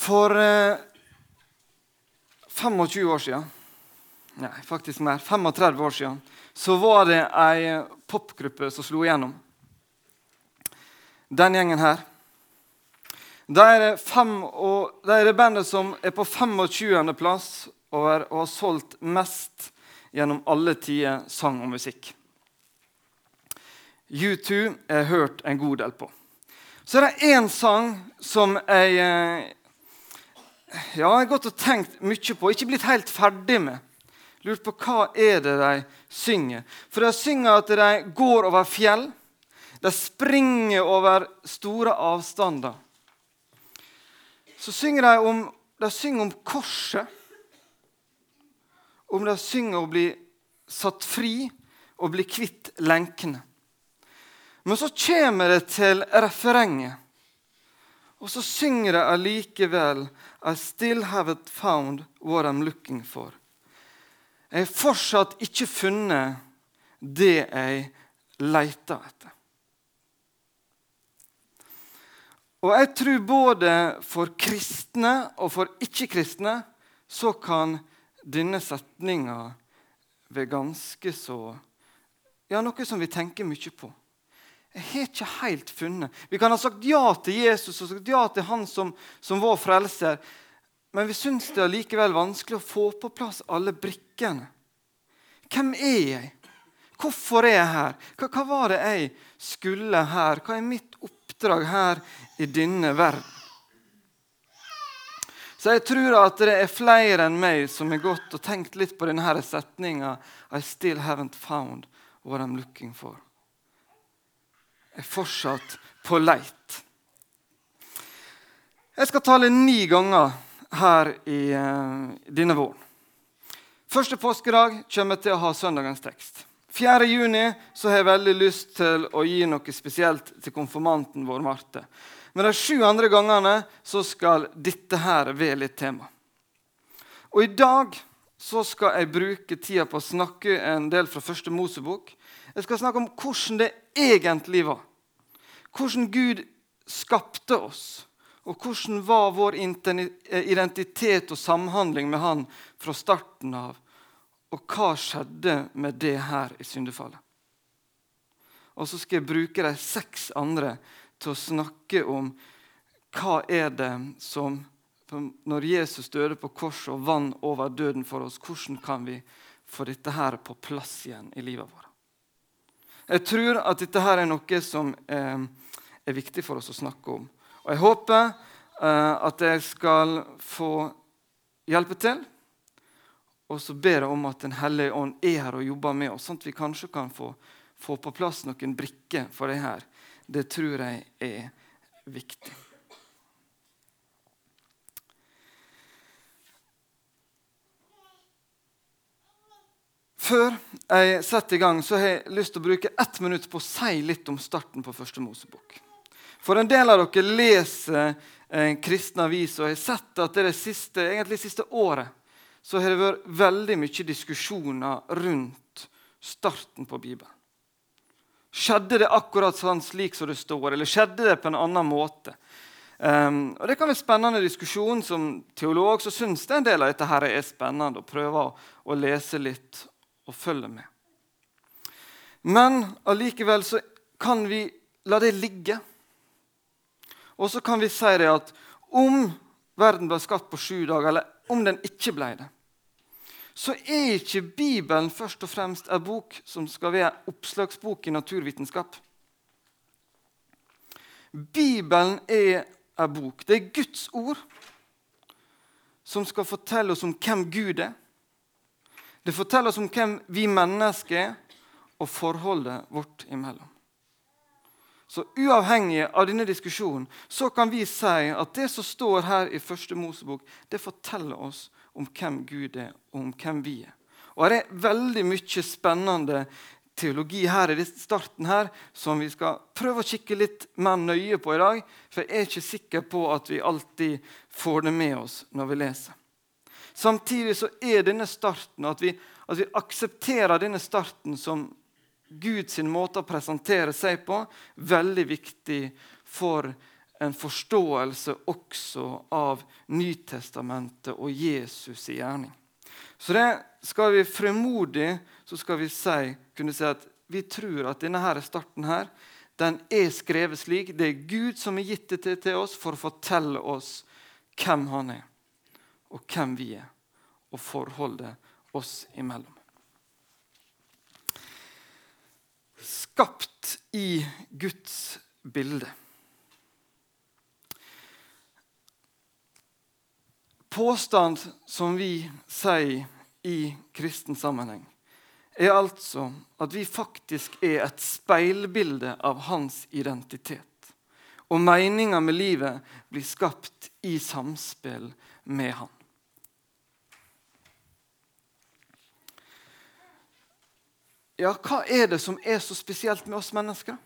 For eh, 25 år siden, nei, faktisk mer, 35 år siden, så var det ei popgruppe som slo igjennom. Den gjengen her. Da er og, da er det bandet som er på 25. plass over og har solgt mest gjennom alle tider sang og musikk. U2 er hørt en god del på. Så er det én sang som jeg eh, ja, jeg har gått og tenkt mye på, ikke blitt helt ferdig med. Lurt på hva er det de synger. For de synger at de går over fjell. De springer over store avstander. Så synger de om, de synger om korset. Om de synger å bli satt fri og bli kvitt lenkene. Men så kommer det til refrenget. Og så synger de allikevel I still haven't found what I'm looking for. Jeg har fortsatt ikke funnet det jeg leter etter. Og jeg tror både for kristne og for ikke-kristne så kan denne setninga være ganske så Ja, noe som vi tenker mye på. Jeg har ikke helt funnet. Vi kan ha sagt ja til Jesus og sagt ja til han som, som vår frelser, men vi syns det er likevel vanskelig å få på plass alle brikkene. Hvem er jeg? Hvorfor er jeg her? Hva, hva var det jeg skulle her? Hva er mitt oppdrag her i denne verden? Så jeg tror at det er flere enn meg som har gått og tenkt litt på denne setninga I still haven't found what I'm looking for. Er fortsatt på leit. Jeg skal tale ni ganger her i uh, denne våren. Første påskedag kommer jeg til å ha søndagens tekst. 4. juni så har jeg veldig lyst til å gi noe spesielt til konfirmanten vår Marte. Men de sju andre gangene så skal dette her være litt tema. Og i dag så skal jeg bruke tida på å snakke en del fra første Mosebok. Jeg skal snakke om hvordan det egentlig var. Hvordan Gud skapte oss, og hvordan var vår identitet og samhandling med Han fra starten av. Og hva skjedde med det her i syndefallet? Og så skal jeg bruke de seks andre til å snakke om hva er det som Når Jesus døde på korset og vann over døden for oss, hvordan kan vi få dette her på plass igjen i livet vårt? Jeg tror at dette her er noe som eh, er viktig for oss å snakke om. Og Jeg håper eh, at jeg skal få hjelpe til. Og så ber jeg om at Den hellige ånd er her og jobber med oss, sånn at vi kanskje kan få, få på plass noen brikker for det her. Det tror jeg er viktig. Før jeg setter i gang, så har jeg lyst til å bruke ett minutt på å si litt om starten på første Mosebok. For en del av dere leser en kristen avis og har sett at det, det siste, egentlig siste året så har det vært veldig mye diskusjoner rundt starten på Bibelen. Skjedde det akkurat sånn slik som det står, eller skjedde det på en annen måte? Um, og Det kan være spennende diskusjon. Som teolog så syns jeg en del av dette her er spennende å prøve å, å lese litt og følger med. Men allikevel så kan vi la det ligge. Og så kan vi si det at om verden ble skapt på sju dager, eller om den ikke ble det, så er ikke Bibelen først og fremst en bok som skal være oppslagsbok i naturvitenskap. Bibelen er en bok. Det er Guds ord som skal fortelle oss om hvem Gud er, det forteller oss om hvem vi mennesker er, og forholdet vårt imellom. Så Uavhengig av denne diskusjonen så kan vi si at det som står her i første Mosebok, det forteller oss om hvem Gud er, og om hvem vi er. Og Det er veldig mye spennende teologi her i starten her, som vi skal prøve å kikke litt mer nøye på i dag. For jeg er ikke sikker på at vi alltid får det med oss når vi leser. Samtidig så er denne starten, at vi, at vi aksepterer denne starten som Guds måte å presentere seg på, veldig viktig for en forståelse også av Nytestamentet og Jesus' i gjerning. Så det skal vi fremodig så skal vi si, kunne si at vi tror at denne her starten her, den er skrevet slik. Det er Gud som har gitt det til oss for å fortelle oss hvem han er, og hvem vi er, og forholdet oss imellom. Skapt i Guds bilde. Påstand som vi sier i kristen sammenheng, er altså at vi faktisk er et speilbilde av hans identitet. Og meninga med livet blir skapt i samspill med han. Ja, hva er det som er så spesielt med oss mennesker?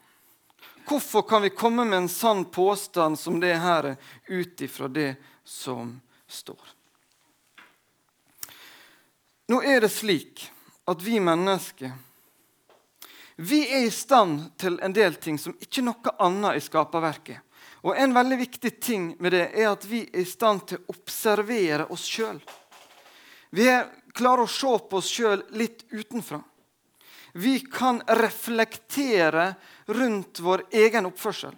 Hvorfor kan vi komme med en sann påstand som det her ut ifra det som står? Nå er det slik at vi mennesker vi er i stand til en del ting som ikke noe annet i skaperverket. Og En veldig viktig ting med det er at vi er i stand til å observere oss sjøl. Vi klarer å se på oss sjøl litt utenfra. Vi kan reflektere rundt vår egen oppførsel.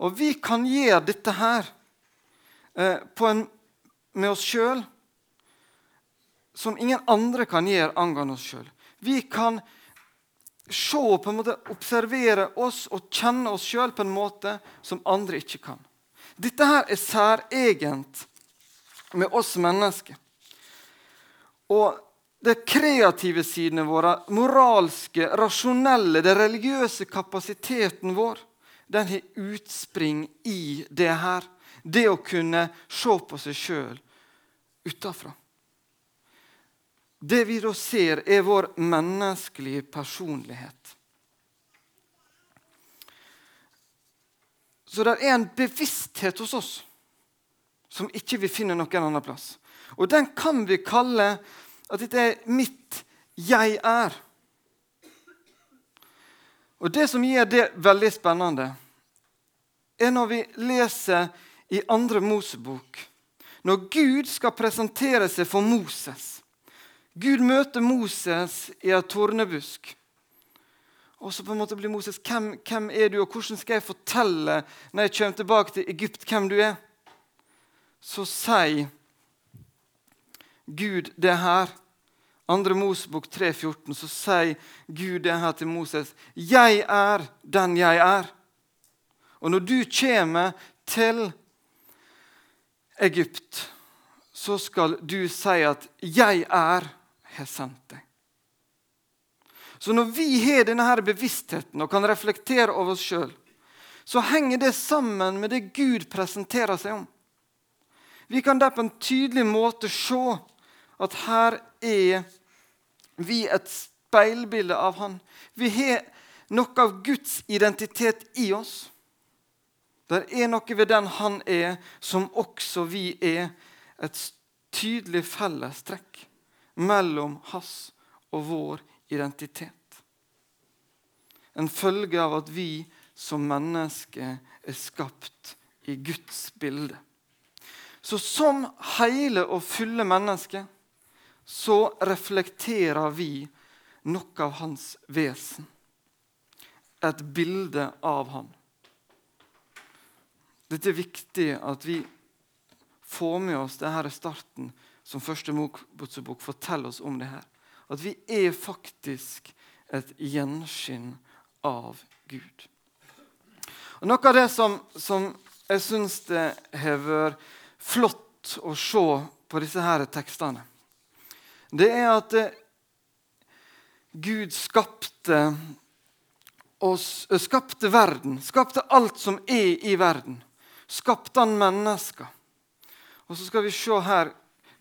Og vi kan gjøre dette her eh, en, med oss sjøl som ingen andre kan gjøre angående oss sjøl. Vi kan se, på en måte, observere oss og kjenne oss sjøl på en måte som andre ikke kan. Dette her er særegent med oss mennesker. Og de kreative sidene våre, moralske, rasjonelle, den religiøse kapasiteten vår, den har utspring i det her. Det å kunne se på seg sjøl utafra. Det vi da ser, er vår menneskelige personlighet. Så det er en bevissthet hos oss som ikke vi finner noen annen plass. Og den kan vi kalle at dette er mitt 'jeg er'. Og Det som gjør det veldig spennende, er når vi leser i andre Mosebok. Når Gud skal presentere seg for Moses Gud møter Moses i en tornebusk. Og så på en måte blir Moses hvem, hvem er du, og hvordan skal jeg fortelle når jeg kommer tilbake til Egypt, hvem du er? Så sier Gud det her. Andre Mosebok 3,14, så sier Gud det her til Moses. 'Jeg er den jeg er'. Og når du kommer til Egypt, så skal du si at 'jeg er' har sendt deg. Så når vi har denne her bevisstheten og kan reflektere over oss sjøl, så henger det sammen med det Gud presenterer seg om. Vi kan der på en tydelig måte se at her er vi et speilbilde av Han. Vi har noe av Guds identitet i oss. Det er noe ved den Han er, som også vi er. Et tydelig fellestrekk mellom hans og vår identitet. En følge av at vi som mennesker er skapt i Guds bilde. Så som hele og fulle mennesker så reflekterer vi noe av hans vesen. Et bilde av han. Dette er viktig at vi får med oss denne starten som første bok forteller oss om det her. At vi er faktisk et gjenskinn av Gud. Og Noe av det som, som jeg syns det har vært flott å se på disse her tekstene, det er at eh, Gud skapte oss, eh, skapte verden, skapte alt som er i verden. Skapte han mennesker. Og så skal vi se her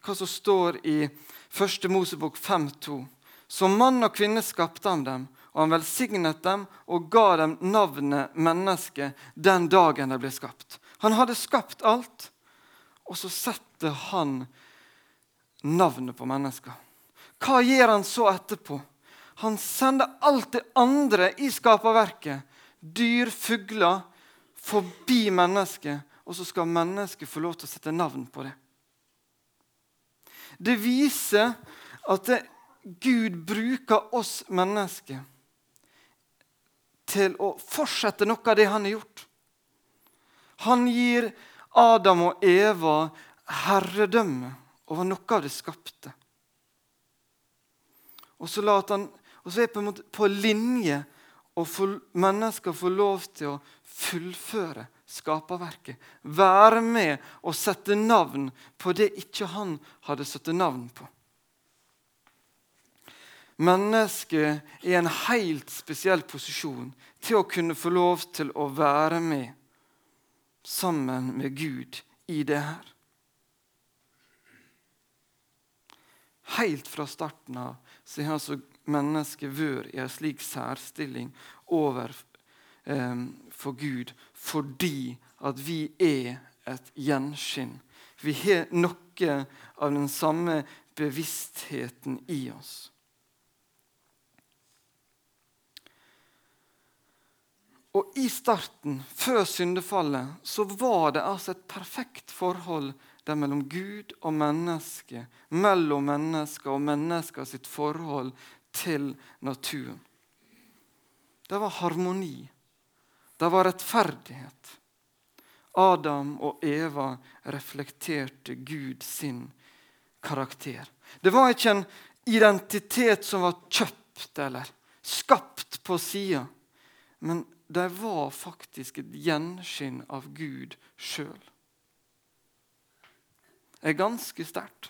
hva som står i 1. Mosebok 5,2. Som mann og kvinne skapte han dem, og han velsignet dem og ga dem navnet menneske den dagen de ble skapt. Han hadde skapt alt, og så setter han navnet på mennesker. Hva gjør han så etterpå? Han sender alt det andre i skaperverket. Dyr, fugler, forbi mennesket, og så skal mennesket få lov til å sette navn på det. Det viser at det, Gud bruker oss mennesker til å fortsette noe av det han har gjort. Han gir Adam og Eva herredømme over noe av det skapte. Og så, han, og så er på, på linje og mennesker får lov til å fullføre skaperverket. Være med og sette navn på det ikke han hadde satt navn på. Mennesket er i en helt spesiell posisjon til å kunne få lov til å være med sammen med Gud i det her. Helt fra starten av så har altså mennesket vært i en slik særstilling over eh, Gud fordi at vi er et gjenskinn. Vi har noe av den samme bevisstheten i oss. Og i starten, før syndefallet, så var det altså et perfekt forhold der mellom Gud og menneske, mellom mennesker og mennesker sitt forhold til naturen. Det var harmoni. Det var rettferdighet. Adam og Eva reflekterte Gud sin karakter. Det var ikke en identitet som var kjøpt eller skapt på sida, men de var faktisk et gjenskinn av Gud sjøl. Er ganske sterkt.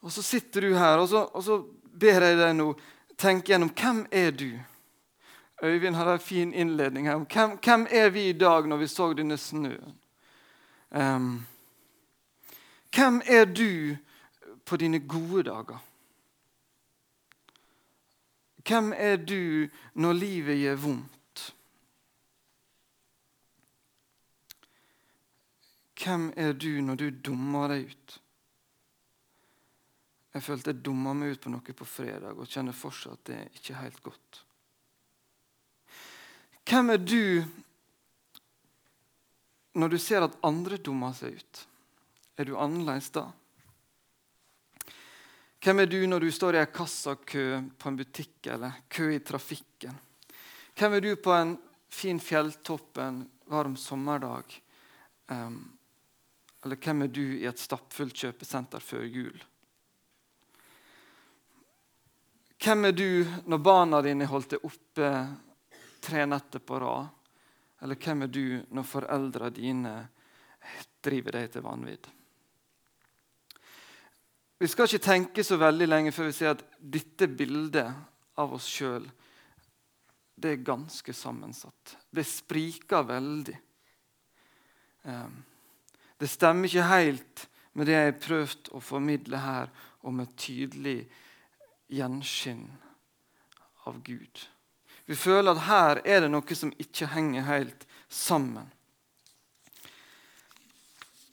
Og så sitter du her, og så, og så ber jeg deg nå tenke gjennom hvem er du Øyvind hadde en fin innledning her. Hvem, hvem er vi i dag når vi så denne snøen? Um, hvem er du på dine gode dager? Hvem er du når livet gjør vondt? Hvem er du når du dummer deg ut? Jeg følte jeg dumma meg ut på noe på fredag og kjenner fortsatt det er ikke helt godt. Hvem er du når du ser at andre dummer seg ut? Er du annerledes da? Hvem er du når du står i en kassakø på en butikk eller kø i trafikken? Hvem er du på en fin fjelltopp en varm sommerdag? Um, eller hvem er du i et stappfullt kjøpesenter før jul? Hvem er du når barna dine holdt deg oppe tre netter på rad? Eller hvem er du når foreldrene dine driver deg til vanvidd? Vi skal ikke tenke så veldig lenge før vi ser at dette bildet av oss sjøl er ganske sammensatt. Det spriker veldig. Ehm, det stemmer ikke helt med det jeg har prøvd å formidle her om et tydelig gjenskinn av Gud. Vi føler at her er det noe som ikke henger helt sammen.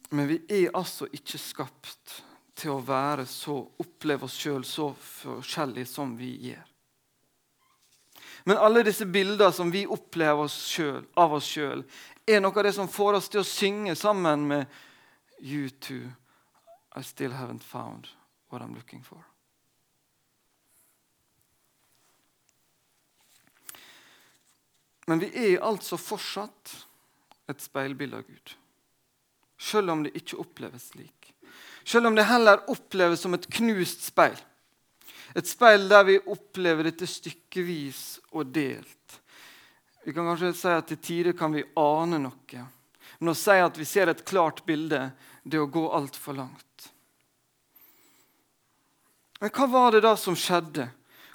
Men vi er altså ikke skapt til å være så, oppleve oss sjøl så forskjellig som vi gjør. Men alle disse bildene som vi opplever oss selv, av oss sjøl, er noe av det som får oss til å synge sammen med You too, I still haven't found what I'm looking for. Men vi er altså fortsatt et speilbilde av Gud, selv om det ikke oppleves slik selv om det heller oppleves som et knust speil. Et speil der vi opplever dette stykkevis og delt. Vi kan kanskje si at til tider kan vi ane noe. Men å si at vi ser et klart bilde, det er å gå altfor langt. Men hva var det da som skjedde?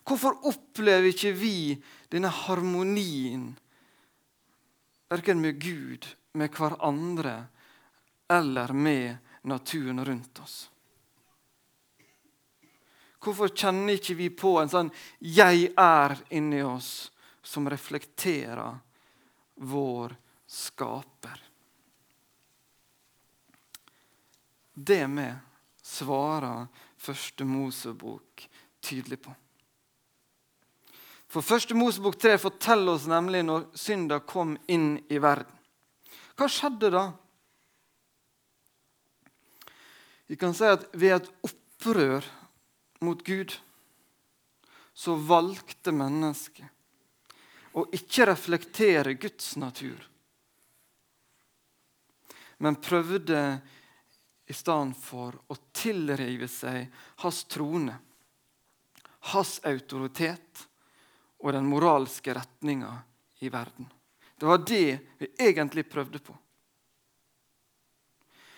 Hvorfor opplever ikke vi denne harmonien, verken med Gud, med hverandre eller med naturen rundt oss? Hvorfor kjenner ikke vi på en sånn 'jeg er' inni oss som reflekterer vår skaper? Det med svarer første Mosebok tydelig på. For første Mosebok 3 forteller oss nemlig når synda kom inn i verden. Hva skjedde da? Vi kan si at ved et opprør mot Gud så valgte mennesket å ikke reflektere Guds natur, men prøvde i stedet for å tilrive seg hans trone, hans autoritet og den moralske retninga i verden. Det var det vi egentlig prøvde på.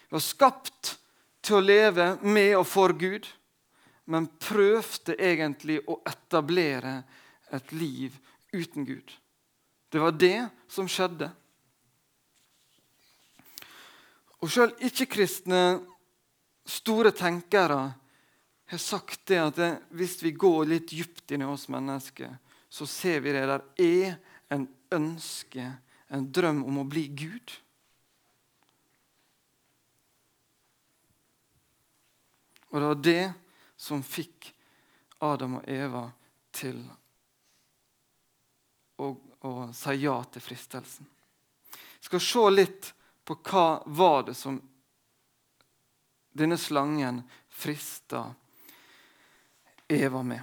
Vi var skapt til å leve med og for Gud, men prøvde egentlig å etablere et liv uten Gud. Det var det som skjedde. Og sjøl ikke-kristne store tenkere har sagt det at hvis vi går litt dypt inn i oss mennesker, så ser vi det der er en ønske, en drøm om å bli Gud. Og det var det som fikk Adam og Eva til å, og si ja til fristelsen. Vi skal se litt på hva var det som denne slangen frista Eva med.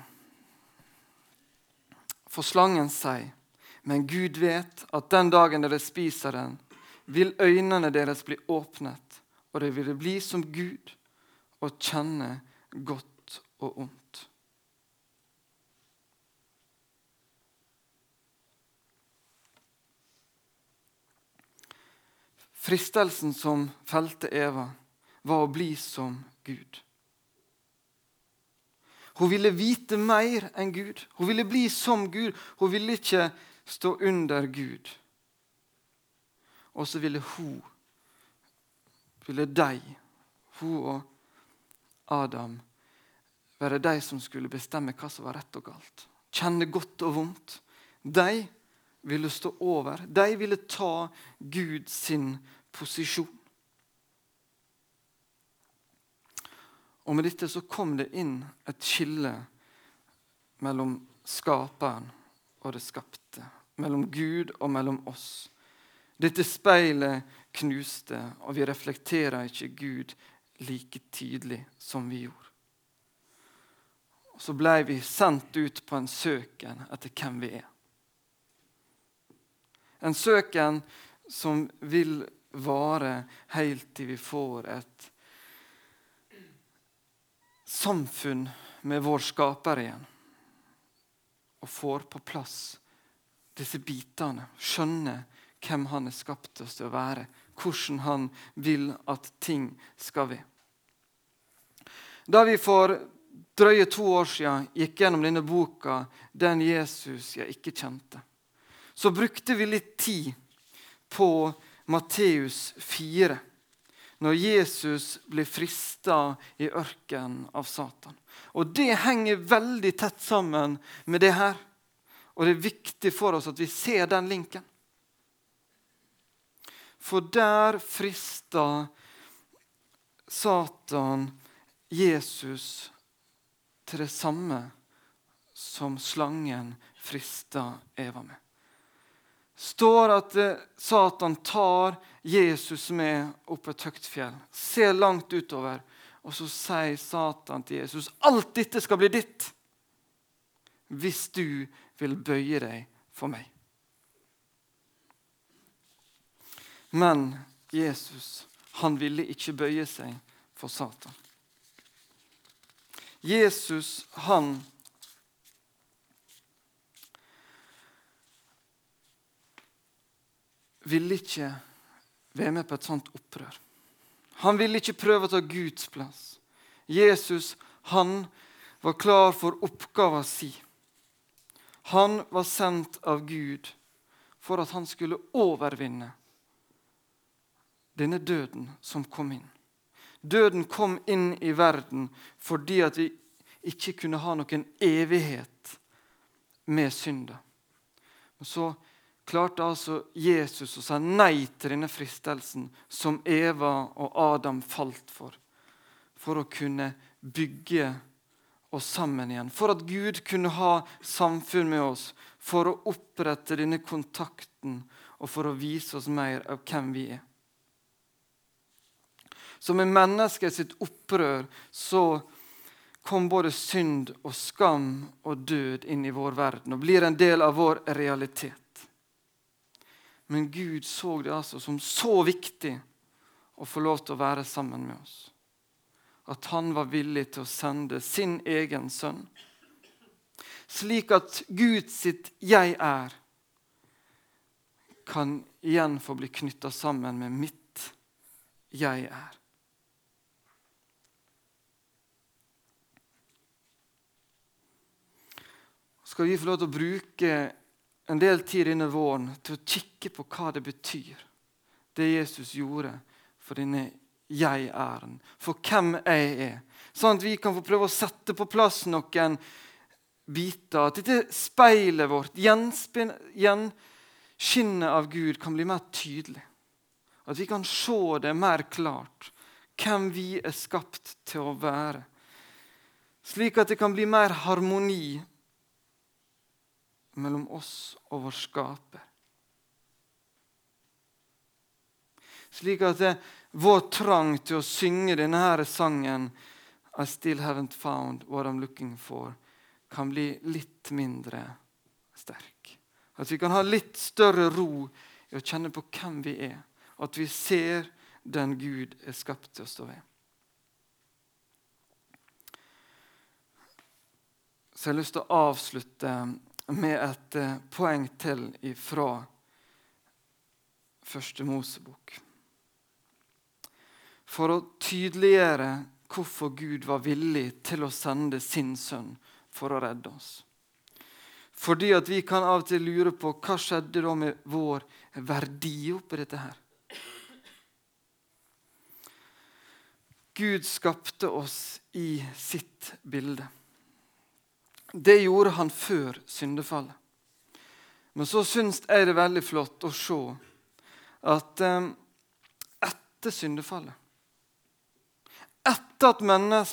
For slangen sier, men Gud vet at den dagen dere spiser den, vil øynene deres bli åpnet, og dere vil bli som Gud og kjenne godt og ondt. Fristelsen som felte Eva, var å bli som Gud. Hun ville vite mer enn Gud. Hun ville bli som Gud. Hun ville ikke stå under Gud. Og så ville hun, ville de, hun og Adam være de som skulle bestemme hva som var rett og galt. Kjenne godt og vondt. De ville stå over. De ville ta Gud sin posisjon. Og Med dette så kom det inn et skille mellom skaperen og det skapte. Mellom Gud og mellom oss. Dette speilet knuste, og vi reflekterer ikke Gud like tydelig som vi gjorde. Og så ble vi sendt ut på en søken etter hvem vi er. En søken som vil vare helt til vi får et samfunn med vår skaper igjen. Og får på plass disse bitene. Skjønne hvem han har skapt oss til å være. Hvordan han vil at ting skal være. Da vi for drøye to år siden gikk gjennom denne boka 'Den Jesus jeg ikke kjente', så brukte vi litt tid på Matteus 4, når Jesus blir frista i ørkenen av Satan. Og Det henger veldig tett sammen med det her. Og det er viktig for oss at vi ser den linken. For der frista Satan Jesus til det samme som slangen frista Eva med. Står at eh, Satan tar Jesus med opp et høyt fjell, ser langt utover, og så sier Satan til Jesus alt dette skal bli ditt hvis du vil bøye deg for meg. Men Jesus han ville ikke bøye seg for Satan. Jesus, han ville ikke være med på et sånt opprør. Han ville ikke prøve å ta Guds plass. Jesus han var klar for oppgaven si. Han var sendt av Gud for at han skulle overvinne denne døden som kom inn. Døden kom inn i verden fordi at vi ikke kunne ha noen evighet med synda. Men så klarte altså Jesus å si nei til denne fristelsen som Eva og Adam falt for, for å kunne bygge oss sammen igjen. For at Gud kunne ha samfunn med oss. For å opprette denne kontakten og for å vise oss mer av hvem vi er. Som i mennesket sitt opprør så kom både synd og skam og død inn i vår verden og blir en del av vår realitet. Men Gud så det altså som så viktig å få lov til å være sammen med oss. At han var villig til å sende sin egen sønn. Slik at Gud sitt 'jeg er' kan igjen få bli knytta sammen med mitt 'jeg er'. Skal vi få lov til å bruke en del tid denne våren til å kikke på hva det betyr, det Jesus gjorde for denne jeg-æren, for hvem jeg er. Sånn at vi kan få prøve å sette på plass noen biter. At dette speilet vårt, gjenskinnet av Gud, kan bli mer tydelig. At vi kan se det mer klart, hvem vi er skapt til å være. Slik at det kan bli mer harmoni mellom oss og vår skaper. Slik at det, vår trang til å synge denne her sangen I still haven't found what I'm looking for, kan bli litt mindre sterk. At vi kan ha litt større ro i å kjenne på hvem vi er. At vi ser den Gud er skapt til å stå ved. Så jeg har lyst til å avslutte med et eh, poeng til fra første Mosebok. For å tydeliggjøre hvorfor Gud var villig til å sende sin sønn for å redde oss. Fordi at vi kan av og til lure på hva skjedde da med vår verdi oppi dette her. Gud skapte oss i sitt bilde. Det gjorde han før syndefallet. Men så syns jeg det er veldig flott å se at eh, etter syndefallet Etter at